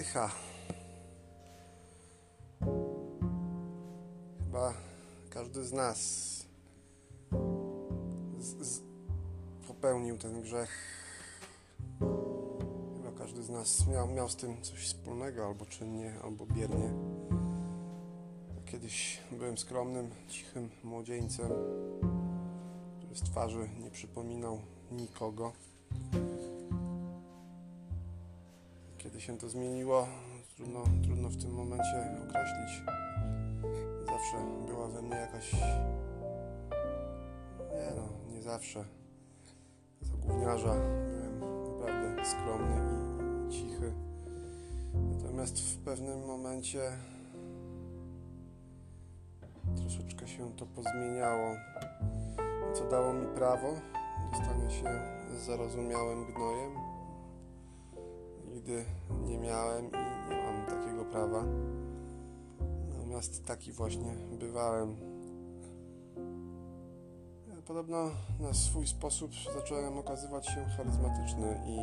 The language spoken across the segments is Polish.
Pycha. Chyba każdy z nas z, z popełnił ten grzech. Chyba każdy z nas miał, miał z tym coś wspólnego, albo czynnie, albo biernie. Kiedyś byłem skromnym, cichym młodzieńcem, który z twarzy nie przypominał nikogo. Się to zmieniło, trudno, trudno w tym momencie określić. Zawsze była we mnie jakaś. Nie no, nie zawsze. Za gówniarza byłem naprawdę skromny i cichy. Natomiast w pewnym momencie troszeczkę się to pozmieniało. Co dało mi prawo do stania się zarozumiałym gnojem? Nigdy nie miałem i nie mam takiego prawa. Natomiast taki właśnie bywałem. Podobno na swój sposób zacząłem okazywać się charyzmatyczny i,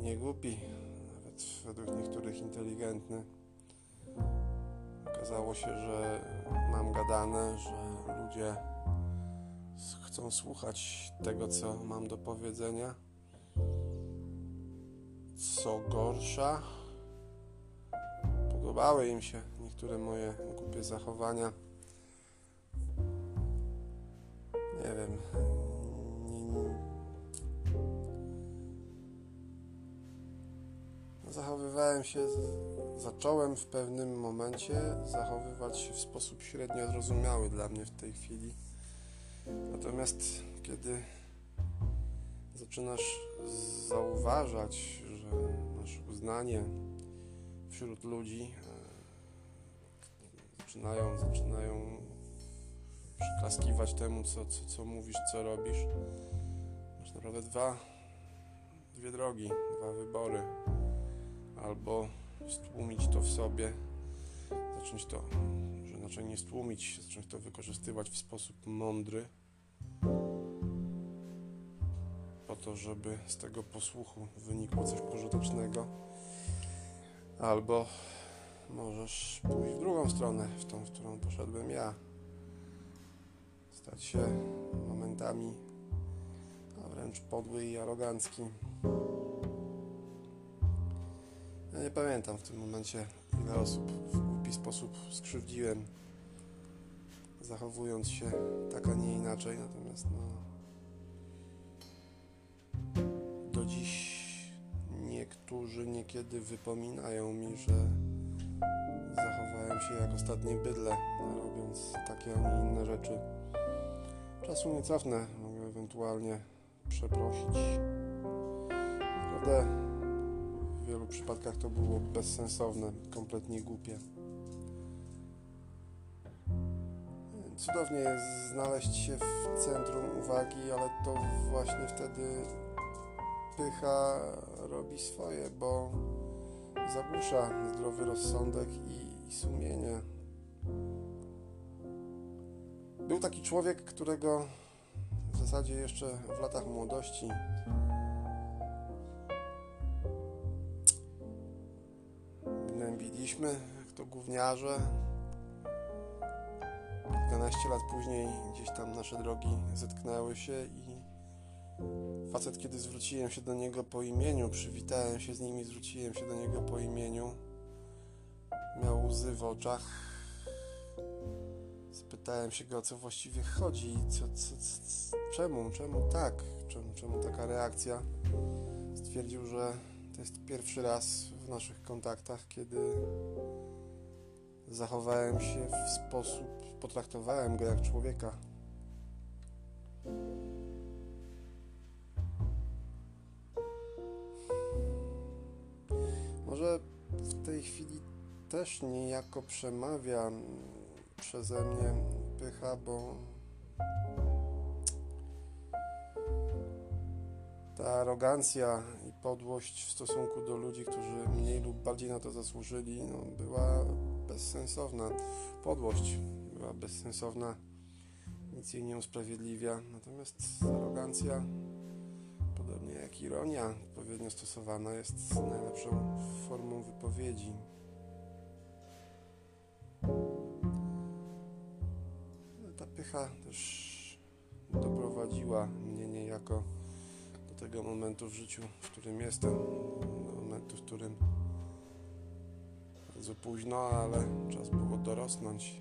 i nie głupi, nawet według niektórych inteligentny. Okazało się, że mam gadane, że ludzie chcą słuchać tego, co mam do powiedzenia. Co gorsza, podobały im się niektóre moje głupie zachowania. Nie wiem. Zachowywałem się, zacząłem w pewnym momencie zachowywać się w sposób średnio zrozumiały dla mnie w tej chwili. Natomiast kiedy zaczynasz zauważać, że masz uznanie wśród ludzi, zaczynają, zaczynają przyklaskiwać temu, co, co, co mówisz, co robisz. Masz naprawdę dwa, dwie drogi, dwa wybory. Albo stłumić to w sobie, zacząć to, że znaczy nie stłumić, zacząć to wykorzystywać w sposób mądry, to, żeby z tego posłuchu wynikło coś pożytecznego, albo możesz pójść w drugą stronę, w tą, w którą poszedłem ja. Stać się momentami a wręcz podły i arogancki. Ja nie pamiętam w tym momencie, ile osób w głupi sposób skrzywdziłem, zachowując się tak, a nie inaczej. Natomiast no, dziś niektórzy niekiedy wypominają mi, że zachowałem się jak ostatnie bydle, robiąc takie, a nie inne rzeczy. Czasu nie cofnę, mogę ewentualnie przeprosić. Naprawdę w wielu przypadkach to było bezsensowne, kompletnie głupie. Cudownie jest znaleźć się w centrum uwagi, ale to właśnie wtedy pycha robi swoje, bo zagłusza zdrowy rozsądek i, i sumienie. Był taki człowiek, którego w zasadzie jeszcze w latach młodości gnębiliśmy, to gówniarze. Kilkanaście lat później gdzieś tam nasze drogi zetknęły się i facet, kiedy zwróciłem się do niego po imieniu, przywitałem się z nim i zwróciłem się do niego po imieniu, miał łzy w oczach. Spytałem się go, o co właściwie chodzi, co, co, co, czemu, czemu tak, czemu, czemu taka reakcja. Stwierdził, że to jest pierwszy raz w naszych kontaktach, kiedy zachowałem się w sposób, potraktowałem go jak człowieka. Chwili też niejako przemawia przeze mnie pycha, bo ta arogancja i podłość w stosunku do ludzi, którzy mniej lub bardziej na to zasłużyli, no, była bezsensowna. Podłość była bezsensowna, nic jej nie usprawiedliwia. Natomiast arogancja podobnie jak ironia, odpowiednio stosowana jest najlepszą formą wypowiedzi. No, Ta pycha też doprowadziła mnie niejako do tego momentu w życiu, w którym jestem, do momentu, w którym bardzo późno, ale czas było dorosnąć.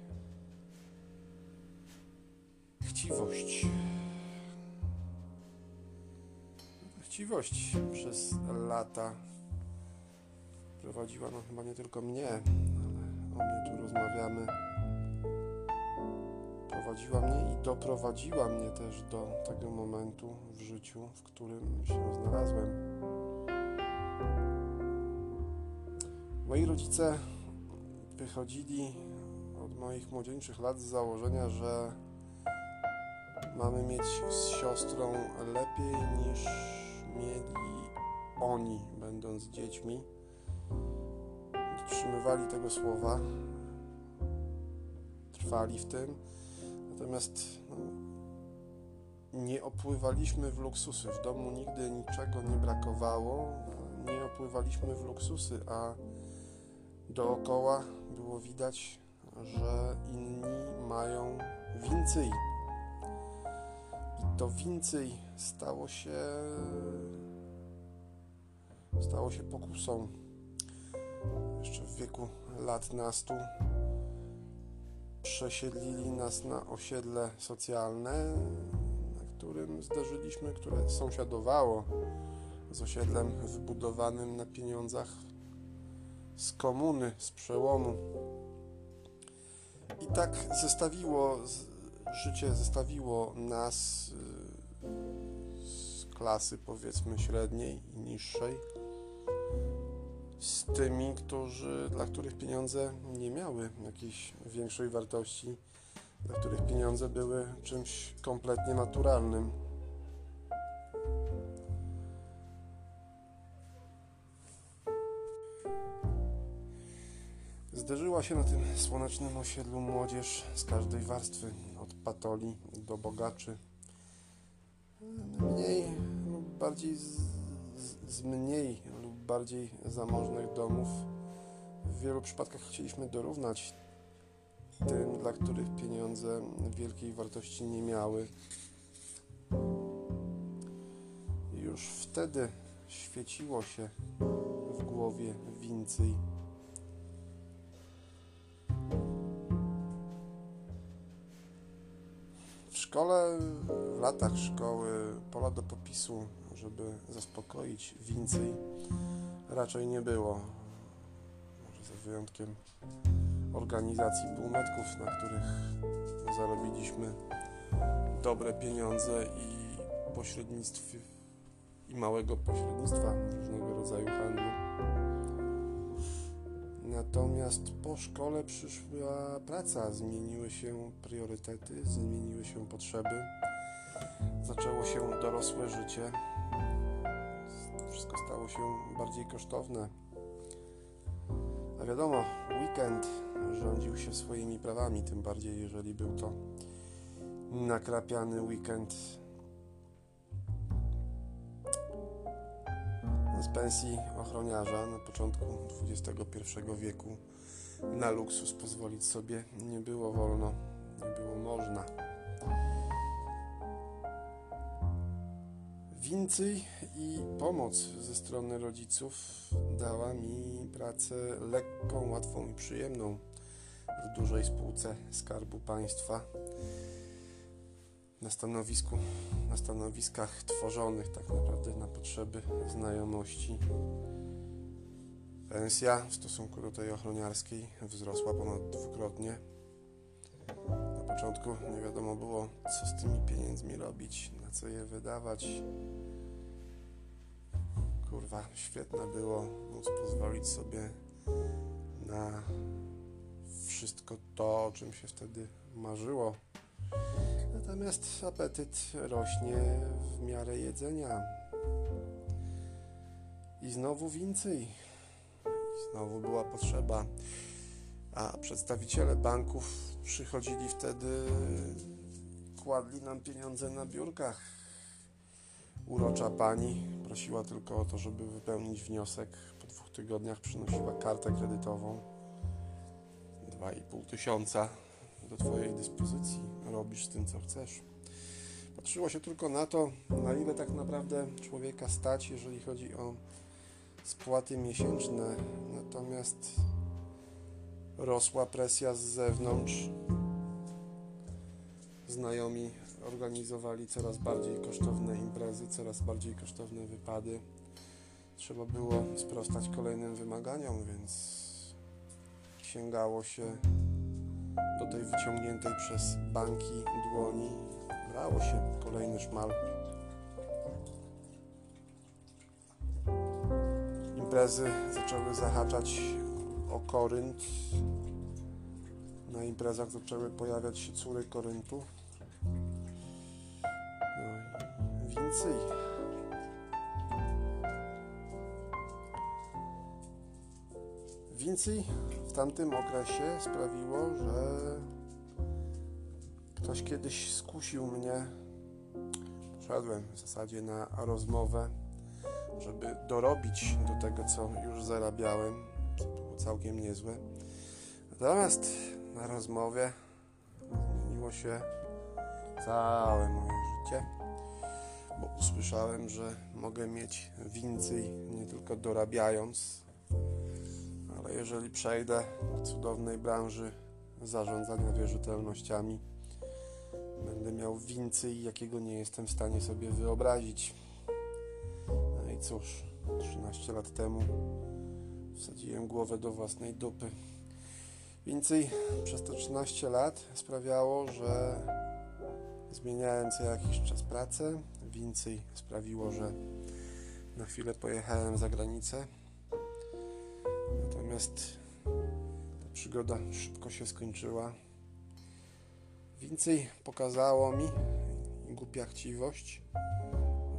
Chciwość. Chciwość przez lata prowadziła, no chyba nie tylko mnie, ale o mnie tu rozmawiamy. Prowadziła mnie i doprowadziła mnie też do tego momentu w życiu, w którym się znalazłem. Moi rodzice wychodzili od moich młodzieńczych lat z założenia, że mamy mieć z siostrą lepiej niż mieli oni, będąc dziećmi. Dotrzymywali tego słowa, trwali w tym, natomiast no, nie opływaliśmy w luksusy. W domu nigdy niczego nie brakowało, nie opływaliśmy w luksusy, a dookoła było widać, że inni mają więcej. I to więcej stało się stało się pokusą. Jeszcze w wieku lat nastu przesiedlili nas na osiedle socjalne, na którym zdarzyliśmy, które sąsiadowało z osiedlem wybudowanym na pieniądzach z komuny, z przełomu. I tak zestawiło życie zestawiło nas klasy powiedzmy średniej i niższej z tymi, którzy, dla których pieniądze nie miały jakiejś większej wartości, dla których pieniądze były czymś kompletnie naturalnym. Zderzyła się na tym słonecznym osiedlu młodzież z każdej warstwy, od patoli do bogaczy. Mniej bardziej z, z, mniej lub bardziej zamożnych domów. W wielu przypadkach chcieliśmy dorównać tym, dla których pieniądze wielkiej wartości nie miały. Już wtedy świeciło się w głowie więcej. W szkole, w latach szkoły, pola do popisu, żeby zaspokoić więcej, raczej nie było. Może za wyjątkiem organizacji półmetków, na których zarobiliśmy dobre pieniądze i pośrednictwie i małego pośrednictwa różnego rodzaju handlu. Natomiast po szkole przyszła praca, zmieniły się priorytety, zmieniły się potrzeby, zaczęło się dorosłe życie. Wszystko stało się bardziej kosztowne. A wiadomo, weekend rządził się swoimi prawami, tym bardziej jeżeli był to nakrapiany weekend z pensji ochroniarza na początku XXI wieku na luksus pozwolić sobie nie było wolno, nie było można. Więcej i pomoc ze strony rodziców dała mi pracę lekką, łatwą i przyjemną w dużej spółce Skarbu Państwa na stanowisku, na stanowiskach tworzonych tak naprawdę na potrzeby znajomości. Pensja w stosunku do tej ochroniarskiej wzrosła ponad dwukrotnie. Na początku nie wiadomo było, co z tymi pieniędzmi robić, na co je wydawać. Świetne było móc pozwolić sobie na wszystko to, o czym się wtedy marzyło. Natomiast apetyt rośnie w miarę jedzenia. I znowu więcej. I znowu była potrzeba. A przedstawiciele banków przychodzili wtedy, kładli nam pieniądze na biurkach. urocza pani prosiła tylko o to, żeby wypełnić wniosek. Po dwóch tygodniach przynosiła kartę kredytową. 2,5 tysiąca do Twojej dyspozycji. Robisz z tym, co chcesz. Patrzyło się tylko na to, na ile tak naprawdę człowieka stać, jeżeli chodzi o spłaty miesięczne. Natomiast rosła presja z zewnątrz. Znajomi organizowali coraz bardziej kosztowne imprezy, coraz bardziej kosztowne wypady. Trzeba było sprostać kolejnym wymaganiom, więc sięgało się do tej wyciągniętej przez banki dłoni. Brało się kolejny szmal. Imprezy zaczęły zahaczać o Korynt. Na imprezach zaczęły pojawiać się córy Koryntu. Więcej. Więcej w tamtym okresie sprawiło, że ktoś kiedyś skusił mnie. Poszedłem w zasadzie na rozmowę, żeby dorobić do tego, co już zarabiałem, co było całkiem niezłe. Natomiast na rozmowie zmieniło się całe moje życie, bo usłyszałem, że mogę mieć więcej nie tylko dorabiając, ale jeżeli przejdę do cudownej branży zarządzania wierzytelnościami, będę miał więcej, jakiego nie jestem w stanie sobie wyobrazić. No i cóż, 13 lat temu wsadziłem głowę do własnej dupy. Więcej przez te 13 lat sprawiało, że zmieniałem co jakiś czas pracę. Więcej sprawiło, że na chwilę pojechałem za granicę. Natomiast ta przygoda szybko się skończyła. Więcej pokazało mi głupia chciwość,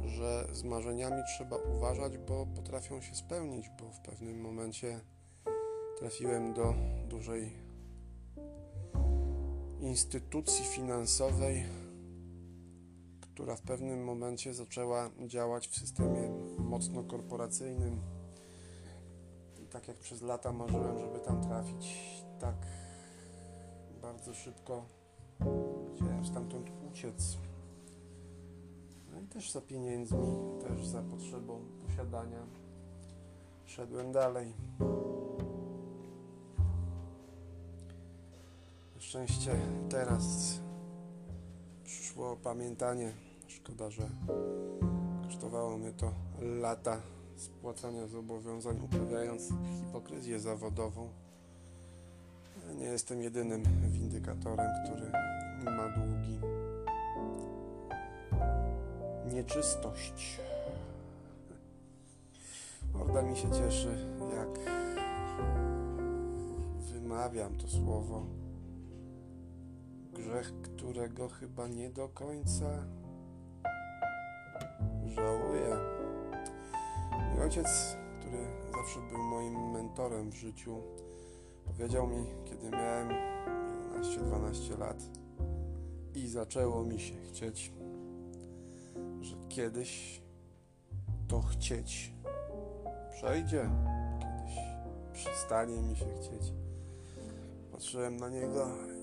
że z marzeniami trzeba uważać, bo potrafią się spełnić, bo w pewnym momencie trafiłem do dużej instytucji finansowej, która w pewnym momencie zaczęła działać w systemie mocno korporacyjnym. I tak jak przez lata marzyłem, żeby tam trafić, tak bardzo szybko chciałem stamtąd uciec. No i też za pieniędzmi, też za potrzebą posiadania szedłem dalej. Na szczęście teraz przyszło opamiętanie. Szkoda, że kosztowało mnie to lata spłacania zobowiązań, uprawiając hipokryzję zawodową. Nie jestem jedynym windykatorem, który ma długi. Nieczystość. Morda mi się cieszy, jak wymawiam to słowo. Grzech, którego chyba nie do końca żałuję. Mój ojciec, który zawsze był moim mentorem w życiu, powiedział mi, kiedy miałem 11-12 lat i zaczęło mi się chcieć, że kiedyś to chcieć przejdzie, kiedyś przestanie mi się chcieć. Patrzyłem na niego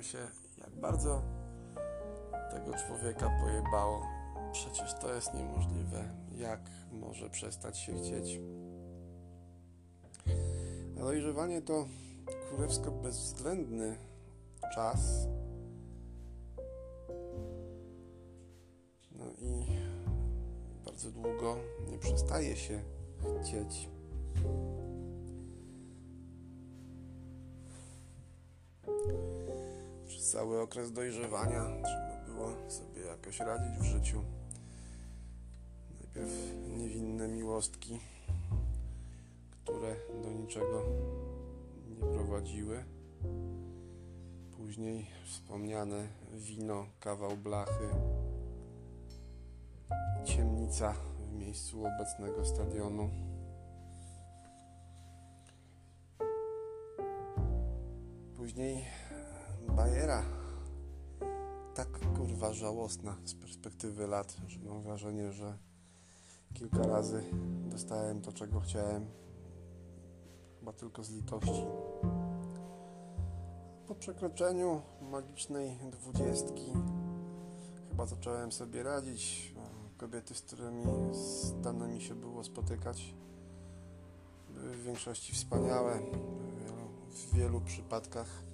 zastanawiałem się, jak bardzo tego człowieka pojebało. Przecież to jest niemożliwe. Jak może przestać się chcieć? Dojrzewanie to królewsko bezwzględny czas. No i bardzo długo nie przestaje się chcieć. Cały okres dojrzewania trzeba było sobie jakoś radzić w życiu. Najpierw niewinne miłostki, które do niczego nie prowadziły. Później wspomniane wino, kawał blachy, ciemnica w miejscu obecnego stadionu. Później bajera tak kurwa żałosna z perspektywy lat, że mam wrażenie, że kilka razy dostałem to, czego chciałem. Chyba tylko z litości. Po przekroczeniu magicznej dwudziestki chyba zacząłem sobie radzić. Kobiety, z którymi zdano mi się było spotykać, były w większości wspaniałe. W wielu, w wielu przypadkach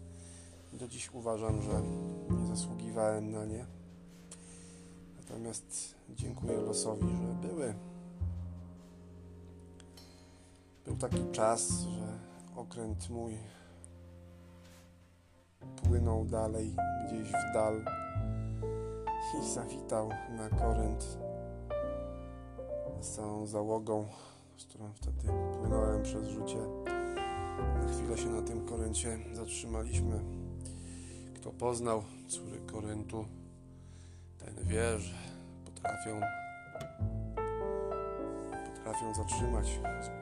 do dziś uważam, że nie zasługiwałem na nie. Natomiast dziękuję losowi, że były. Był taki czas, że okręt mój płynął dalej, gdzieś w dal i zawitał na korent z całą załogą, z którą wtedy płynąłem przez rzucie. Na chwilę się na tym koręcie zatrzymaliśmy. Kto poznał córy koryntu, ten wie, że potrafią potrafią zatrzymać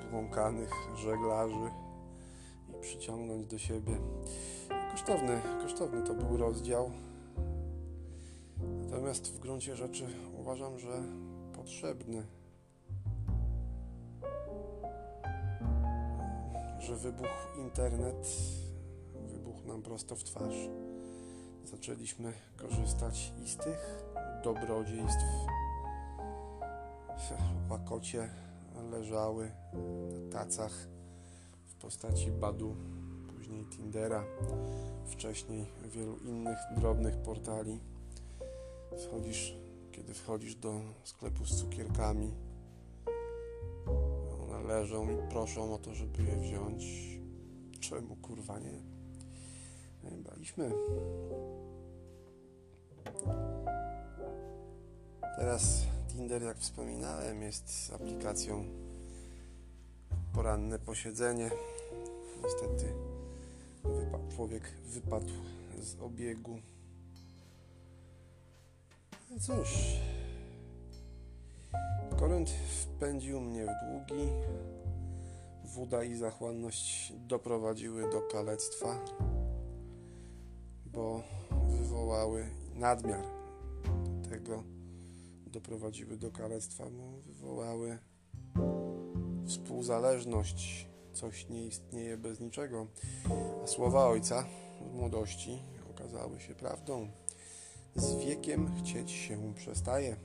zbłąkanych żeglarzy i przyciągnąć do siebie. Kosztowny, kosztowny to był rozdział. Natomiast w gruncie rzeczy uważam, że potrzebny. Że wybuchł internet, wybuchł nam prosto w twarz. Zaczęliśmy korzystać i z tych dobrodziejstw. W łakocie leżały na tacach w postaci Badu, później Tindera, wcześniej wielu innych drobnych portali. Wchodzisz, kiedy wchodzisz do sklepu z cukierkami, one leżą i proszą o to, żeby je wziąć. Czemu kurwa nie? Braliśmy. Teraz Tinder, jak wspominałem, jest aplikacją poranne posiedzenie. Niestety człowiek wypadł z obiegu. No cóż, korent wpędził mnie w długi. Woda i zachłanność doprowadziły do kalectwa, bo wywołały nadmiar tego doprowadziły do kalectwa, bo wywołały współzależność. Coś nie istnieje bez niczego. A słowa ojca z młodości okazały się prawdą. Z wiekiem chcieć się przestaje.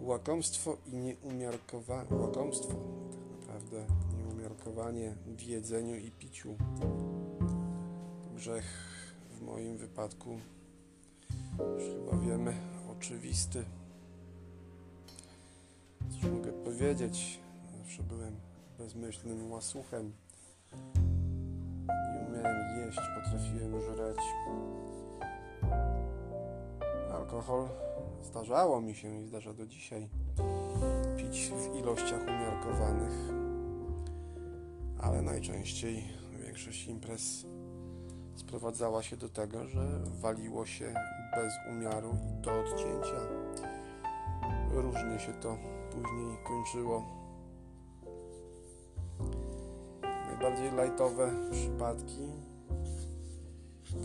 Łakomstwo i nieumiarkowanie, łakomstwo, tak naprawdę nieumiarkowanie w jedzeniu i piciu. Grzech w moim wypadku już chyba wiemy, oczywisty. Cóż mogę powiedzieć? Zawsze byłem bezmyślnym łasuchem. Nie umiałem jeść, potrafiłem żreć. Alkohol zdarzało mi się i zdarza do dzisiaj pić w ilościach umiarkowanych, ale najczęściej większość imprez sprowadzała się do tego, że waliło się bez umiaru i do odcięcia. Różnie się to później kończyło. Najbardziej lajtowe przypadki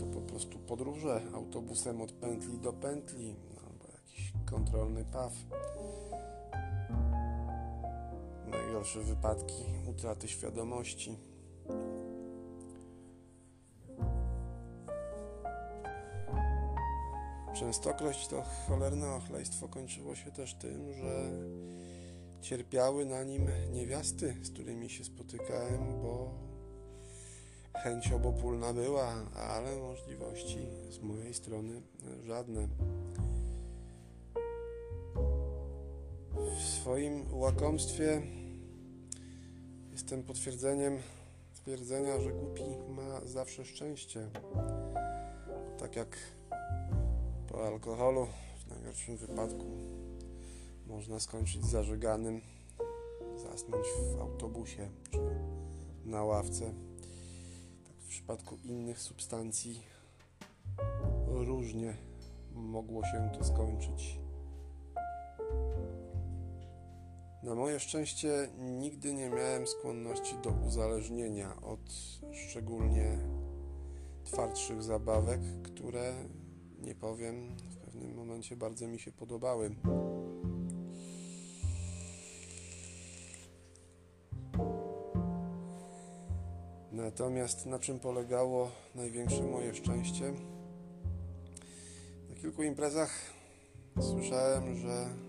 to po prostu podróże autobusem od pętli do pętli albo jakiś kontrolny paw. Najgorsze wypadki utraty świadomości. Częstokroć to cholerne ochlejstwo kończyło się też tym, że cierpiały na nim niewiasty, z którymi się spotykałem, bo chęć obopólna była, ale możliwości z mojej strony żadne. W swoim łakomstwie jestem potwierdzeniem twierdzenia, że głupi ma zawsze szczęście. Tak jak po alkoholu w najgorszym wypadku można skończyć zażeganym, zasnąć w autobusie czy na ławce. Tak w przypadku innych substancji różnie mogło się to skończyć. Na moje szczęście nigdy nie miałem skłonności do uzależnienia od szczególnie twardszych zabawek, które nie powiem, w pewnym momencie bardzo mi się podobały. Natomiast na czym polegało największe moje szczęście? Na kilku imprezach słyszałem, że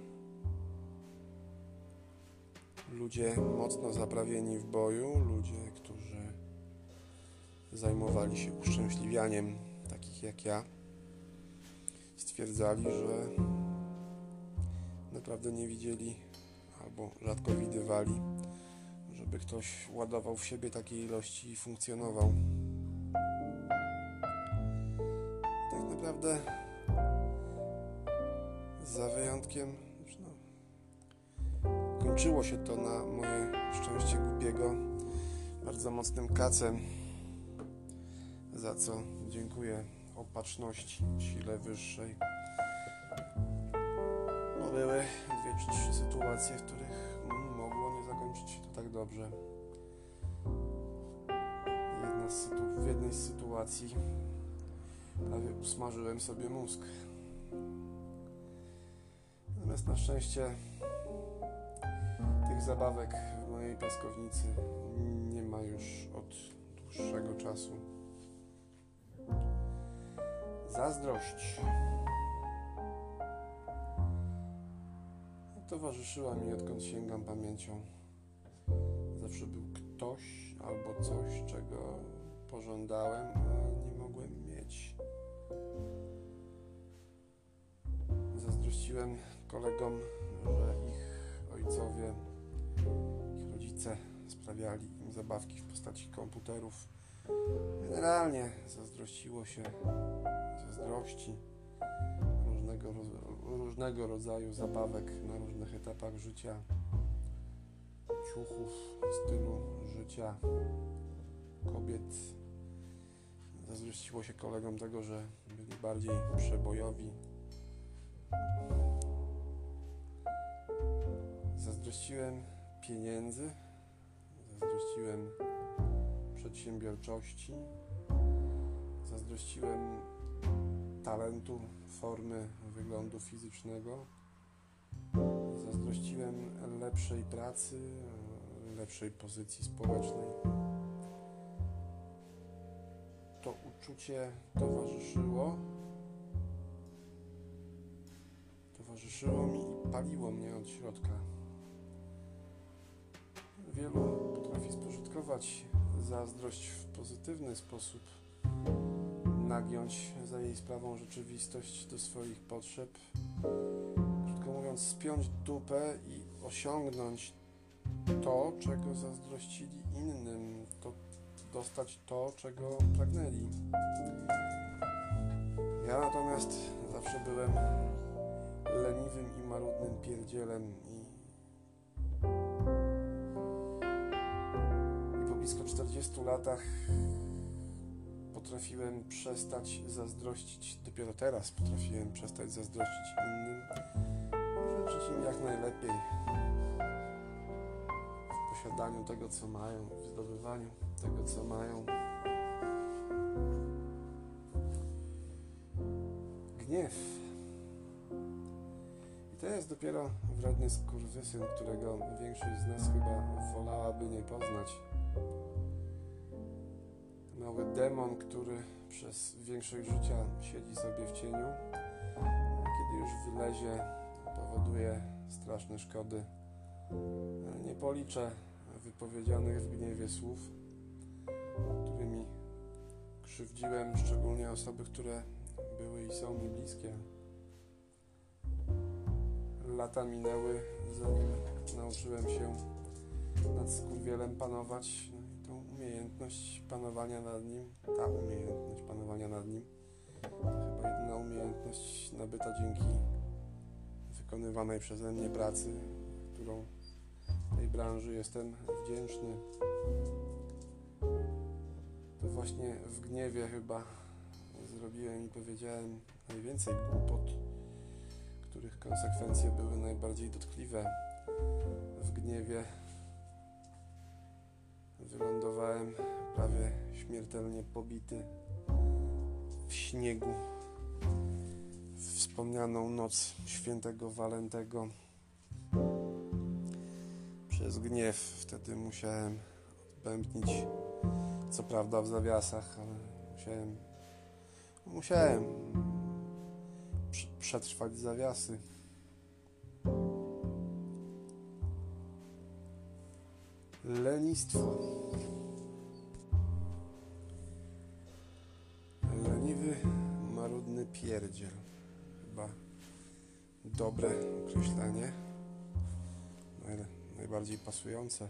ludzie mocno zaprawieni w boju, ludzie, którzy zajmowali się uszczęśliwianiem takich jak ja, stwierdzali, że naprawdę nie widzieli albo rzadko widywali, żeby ktoś ładował w siebie takiej ilości i funkcjonował. Tak naprawdę za wyjątkiem kończyło się to na moje szczęście głupiego bardzo mocnym kacem za co dziękuję opatrzności, sile wyższej. No były dwie czy trzy sytuacje, w których mogło nie zakończyć się to tak dobrze. Z w jednej z sytuacji prawie usmażyłem sobie mózg. Natomiast na szczęście zabawek w mojej piaskownicy nie ma już od dłuższego czasu. Zazdrość. Towarzyszyła mi odkąd sięgam pamięcią. Zawsze był ktoś albo coś, czego pożądałem, a nie mogłem mieć. Zazdrościłem kolegom, że ich ojcowie, rodzice sprawiali im zabawki w postaci komputerów. Generalnie zazdrościło się zazdrości, różnego, różnego rodzaju zabawek na różnych etapach życia, ciuchów, stylu życia kobiet. Zazdrościło się kolegom tego, że byli bardziej przebojowi. Zazdrościłem pieniędzy, zazdrościłem przedsiębiorczości, zazdrościłem talentu, formy, wyglądu fizycznego. Zazdrościłem lepszej pracy, lepszej pozycji społecznej. To uczucie towarzyszyło. Towarzyszyło mi i paliło mnie od środka. Wielu spożytkować zazdrość w pozytywny sposób nagiąć za jej sprawą rzeczywistość do swoich potrzeb. Krótko mówiąc, spiąć dupę i osiągnąć to, czego zazdrościli innym, to dostać to, czego pragnęli. Ja natomiast zawsze byłem leniwym i marudnym pierdzielem 40 latach potrafiłem przestać zazdrościć, dopiero teraz potrafiłem przestać zazdrościć innym, życzyć im jak najlepiej w posiadaniu tego, co mają, w zdobywaniu tego, co mają. Gniew. I to jest dopiero wredny skurwysyn, którego większość z nas chyba wolałaby nie poznać demon, który przez większość życia siedzi sobie w cieniu, kiedy już wylezie, powoduje straszne szkody. Nie policzę wypowiedzianych w gniewie słów, którymi krzywdziłem szczególnie osoby, które były i są mi bliskie. Lata minęły, zanim nauczyłem się nad skurwielem panować umiejętność panowania nad nim, ta umiejętność panowania nad nim, chyba jedyna umiejętność nabyta dzięki wykonywanej przeze mnie pracy, którą tej branży jestem wdzięczny. To właśnie w gniewie chyba zrobiłem i powiedziałem najwięcej głupot, których konsekwencje były najbardziej dotkliwe. W gniewie wylądowałem prawie śmiertelnie pobity w śniegu w wspomnianą noc świętego Walentego przez gniew wtedy musiałem odbębnić co prawda w zawiasach, ale musiałem musiałem prze- przetrwać zawiasy. Lenistwo. Leniwy, marudny pierdziel. Chyba dobre określenie. Naj, najbardziej pasujące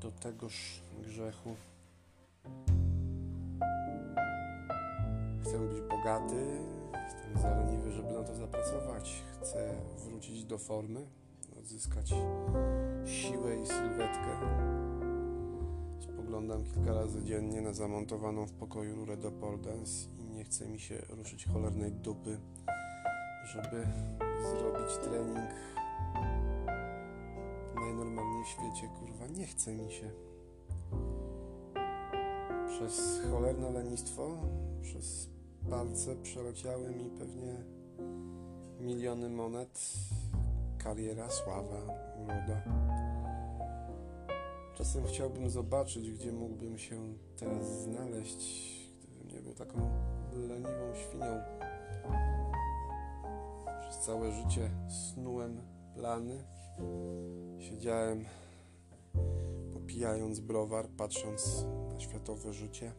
do tegoż grzechu. Chcę być bogaty, jestem zaleniwy, żeby na to zapracować. Chcę wrócić do formy, odzyskać siłę i sylwetkę. Spoglądam kilka razy dziennie na zamontowaną w pokoju rurę do pole dance i nie chce mi się ruszyć cholernej dupy, żeby zrobić trening najnormalniej w świecie, kurwa, nie chce mi się. Przez cholerne lenistwo, przez palce przeleciały mi pewnie miliony monet, kariera, sława, uroda. Czasem chciałbym zobaczyć, gdzie mógłbym się teraz znaleźć, gdybym nie był taką leniwą świnią. Przez całe życie snułem plany, siedziałem popijając browar, patrząc na światowe życie.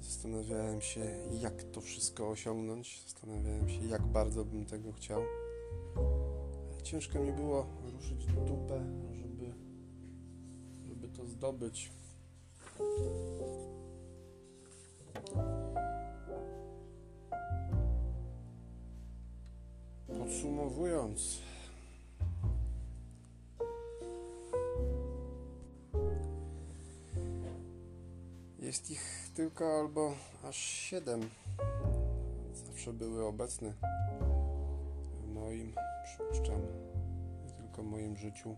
Zastanawiałem się, jak to wszystko osiągnąć. Zastanawiałem się, jak bardzo bym tego chciał. Ciężko mi było ruszyć dupę, zdobyć. Podsumowując, Jest ich tylko albo aż siedem. Zawsze były obecne w moim, przypuszczam, nie tylko moim życiu.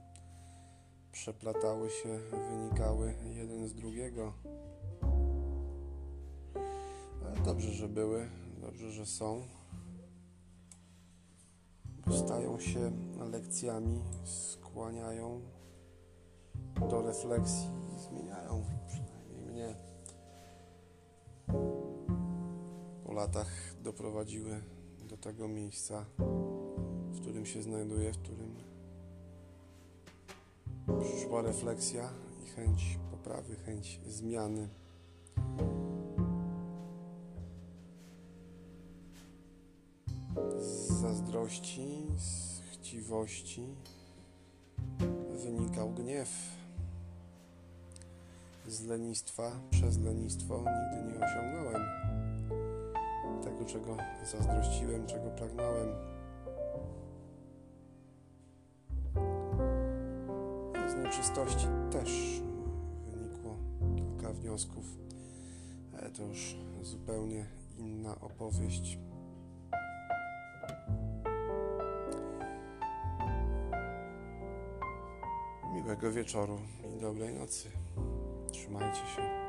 Przeplatały się, wynikały jeden z drugiego. Ale dobrze, że były, dobrze, że są. Stają się lekcjami, skłaniają do refleksji i zmieniają przynajmniej mnie. Po latach doprowadziły do tego miejsca, w którym się znajduję, w którym przyszła refleksja i chęć poprawy, chęć zmiany. Z zazdrości, z chciwości wynikał gniew z lenistwa, przez lenistwo nigdy nie osiągnąłem tego, czego zazdrościłem, czego pragnąłem. Nieczystości też wynikło kilka wniosków, ale to już zupełnie inna opowieść. Miłego wieczoru i dobrej nocy. Trzymajcie się.